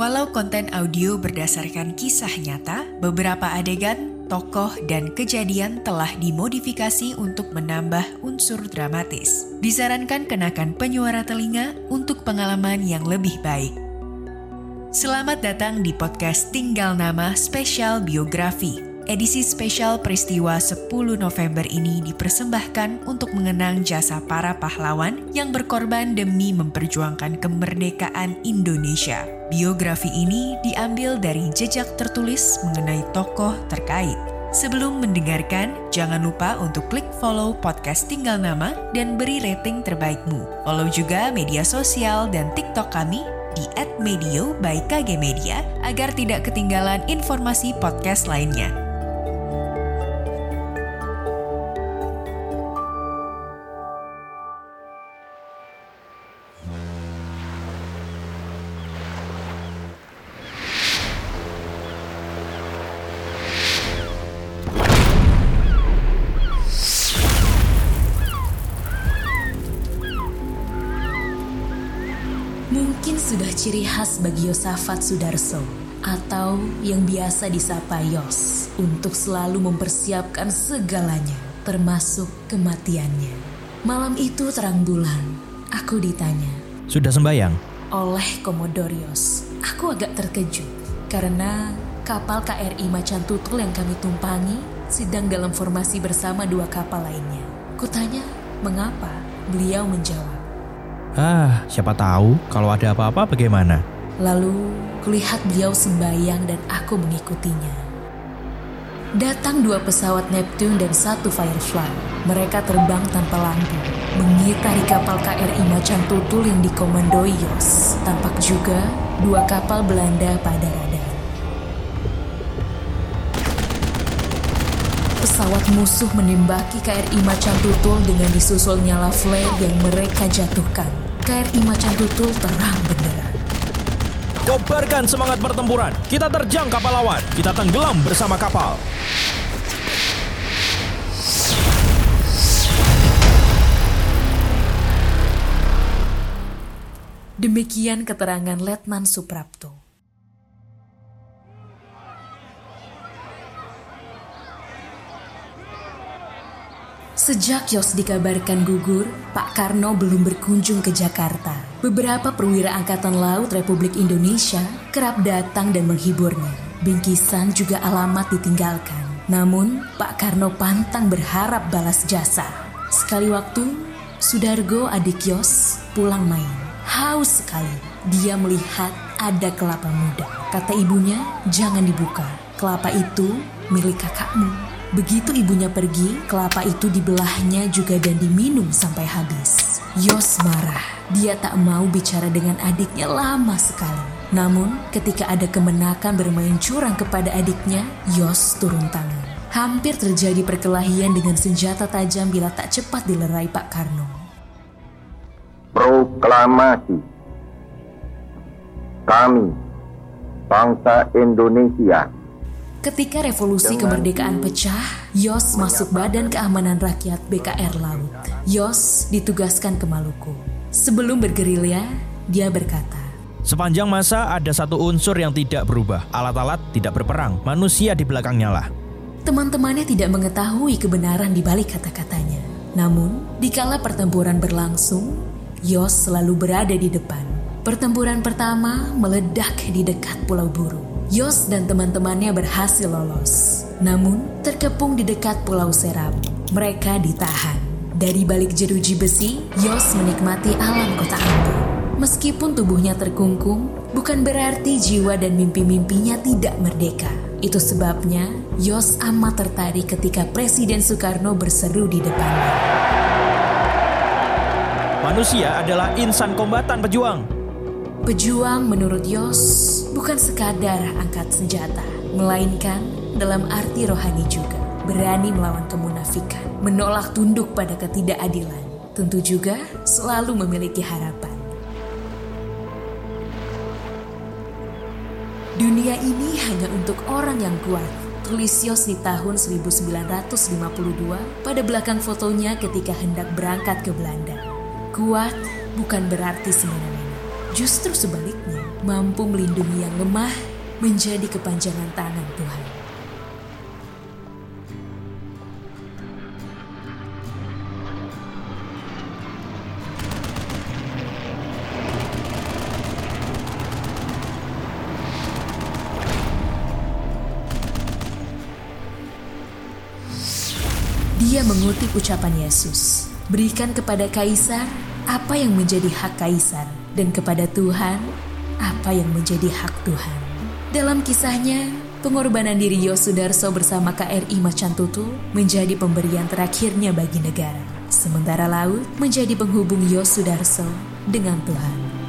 Walau konten audio berdasarkan kisah nyata, beberapa adegan, tokoh, dan kejadian telah dimodifikasi untuk menambah unsur dramatis. Disarankan kenakan penyuara telinga untuk pengalaman yang lebih baik. Selamat datang di podcast Tinggal Nama Spesial Biografi. Edisi spesial peristiwa 10 November ini dipersembahkan untuk mengenang jasa para pahlawan yang berkorban demi memperjuangkan kemerdekaan Indonesia. Biografi ini diambil dari jejak tertulis mengenai tokoh terkait. Sebelum mendengarkan, jangan lupa untuk klik follow podcast Tinggal Nama dan beri rating terbaikmu. Follow juga media sosial dan TikTok kami di @medio by KG Media agar tidak ketinggalan informasi podcast lainnya. Ciri khas bagi Yosafat Sudarso atau yang biasa disapa Yos untuk selalu mempersiapkan segalanya termasuk kematiannya. Malam itu terang bulan, aku ditanya Sudah sembayang? oleh Komodorios. Aku agak terkejut karena kapal KRI Macan Tutul yang kami tumpangi sedang dalam formasi bersama dua kapal lainnya. Kutanya, mengapa? Beliau menjawab, Ah, siapa tahu kalau ada apa-apa bagaimana? Lalu kulihat beliau sembayang dan aku mengikutinya. Datang dua pesawat Neptune dan satu Firefly. Mereka terbang tanpa lampu, mengitari kapal KRI Macan Tutul yang dikomandoi Yos. Tampak juga dua kapal Belanda pada radar. Pesawat musuh menembaki KRI Macan Tutul dengan disusul nyala flare yang mereka jatuhkan. KRI Macan Tutul terang benderang. Kobarkan semangat pertempuran. Kita terjang kapal lawan. Kita tenggelam bersama kapal. Demikian keterangan Letnan Suprapto. Sejak Yos dikabarkan gugur, Pak Karno belum berkunjung ke Jakarta. Beberapa perwira Angkatan Laut Republik Indonesia kerap datang dan menghiburnya. Bingkisan juga alamat ditinggalkan. Namun, Pak Karno pantang berharap balas jasa. Sekali waktu, Sudargo adik Yos pulang main. Haus sekali. Dia melihat ada kelapa muda. Kata ibunya, jangan dibuka. Kelapa itu milik kakakmu. Begitu ibunya pergi, kelapa itu dibelahnya juga dan diminum sampai habis. Yos marah. Dia tak mau bicara dengan adiknya lama sekali. Namun, ketika ada kemenakan bermain curang kepada adiknya, Yos turun tangan. Hampir terjadi perkelahian dengan senjata tajam bila tak cepat dilerai Pak Karno. Proklamasi Kami Bangsa Indonesia Ketika revolusi Dengan- kemerdekaan pecah, Yos masuk Badan Keamanan Rakyat BKR Laut. Yos ditugaskan ke Maluku. Sebelum bergerilya, dia berkata, Sepanjang masa ada satu unsur yang tidak berubah. Alat-alat tidak berperang. Manusia di belakangnya lah. Teman-temannya tidak mengetahui kebenaran di balik kata-katanya. Namun, dikala pertempuran berlangsung, Yos selalu berada di depan. Pertempuran pertama meledak di dekat Pulau Buru. Yos dan teman-temannya berhasil lolos. Namun, terkepung di dekat Pulau Serap. Mereka ditahan. Dari balik jeruji besi, Yos menikmati alam kota Ambon. Meskipun tubuhnya terkungkung, bukan berarti jiwa dan mimpi-mimpinya tidak merdeka. Itu sebabnya Yos amat tertarik ketika Presiden Soekarno berseru di depannya. Manusia adalah insan kombatan pejuang. Pejuang menurut Yos bukan sekadar angkat senjata, melainkan dalam arti rohani juga. Berani melawan kemunafikan, menolak tunduk pada ketidakadilan. Tentu juga selalu memiliki harapan. Dunia ini hanya untuk orang yang kuat. Tulis Yos di tahun 1952 pada belakang fotonya ketika hendak berangkat ke Belanda. Kuat bukan berarti semena-mena. Justru sebaliknya, mampu melindungi yang lemah menjadi kepanjangan tangan Tuhan. Dia mengutip ucapan Yesus, berikan kepada kaisar apa yang menjadi hak kaisar dan kepada Tuhan apa yang menjadi hak Tuhan. Dalam kisahnya, pengorbanan diri Yosudarso bersama KRI Macan Tutu menjadi pemberian terakhirnya bagi negara. Sementara laut menjadi penghubung Yosudarso dengan Tuhan.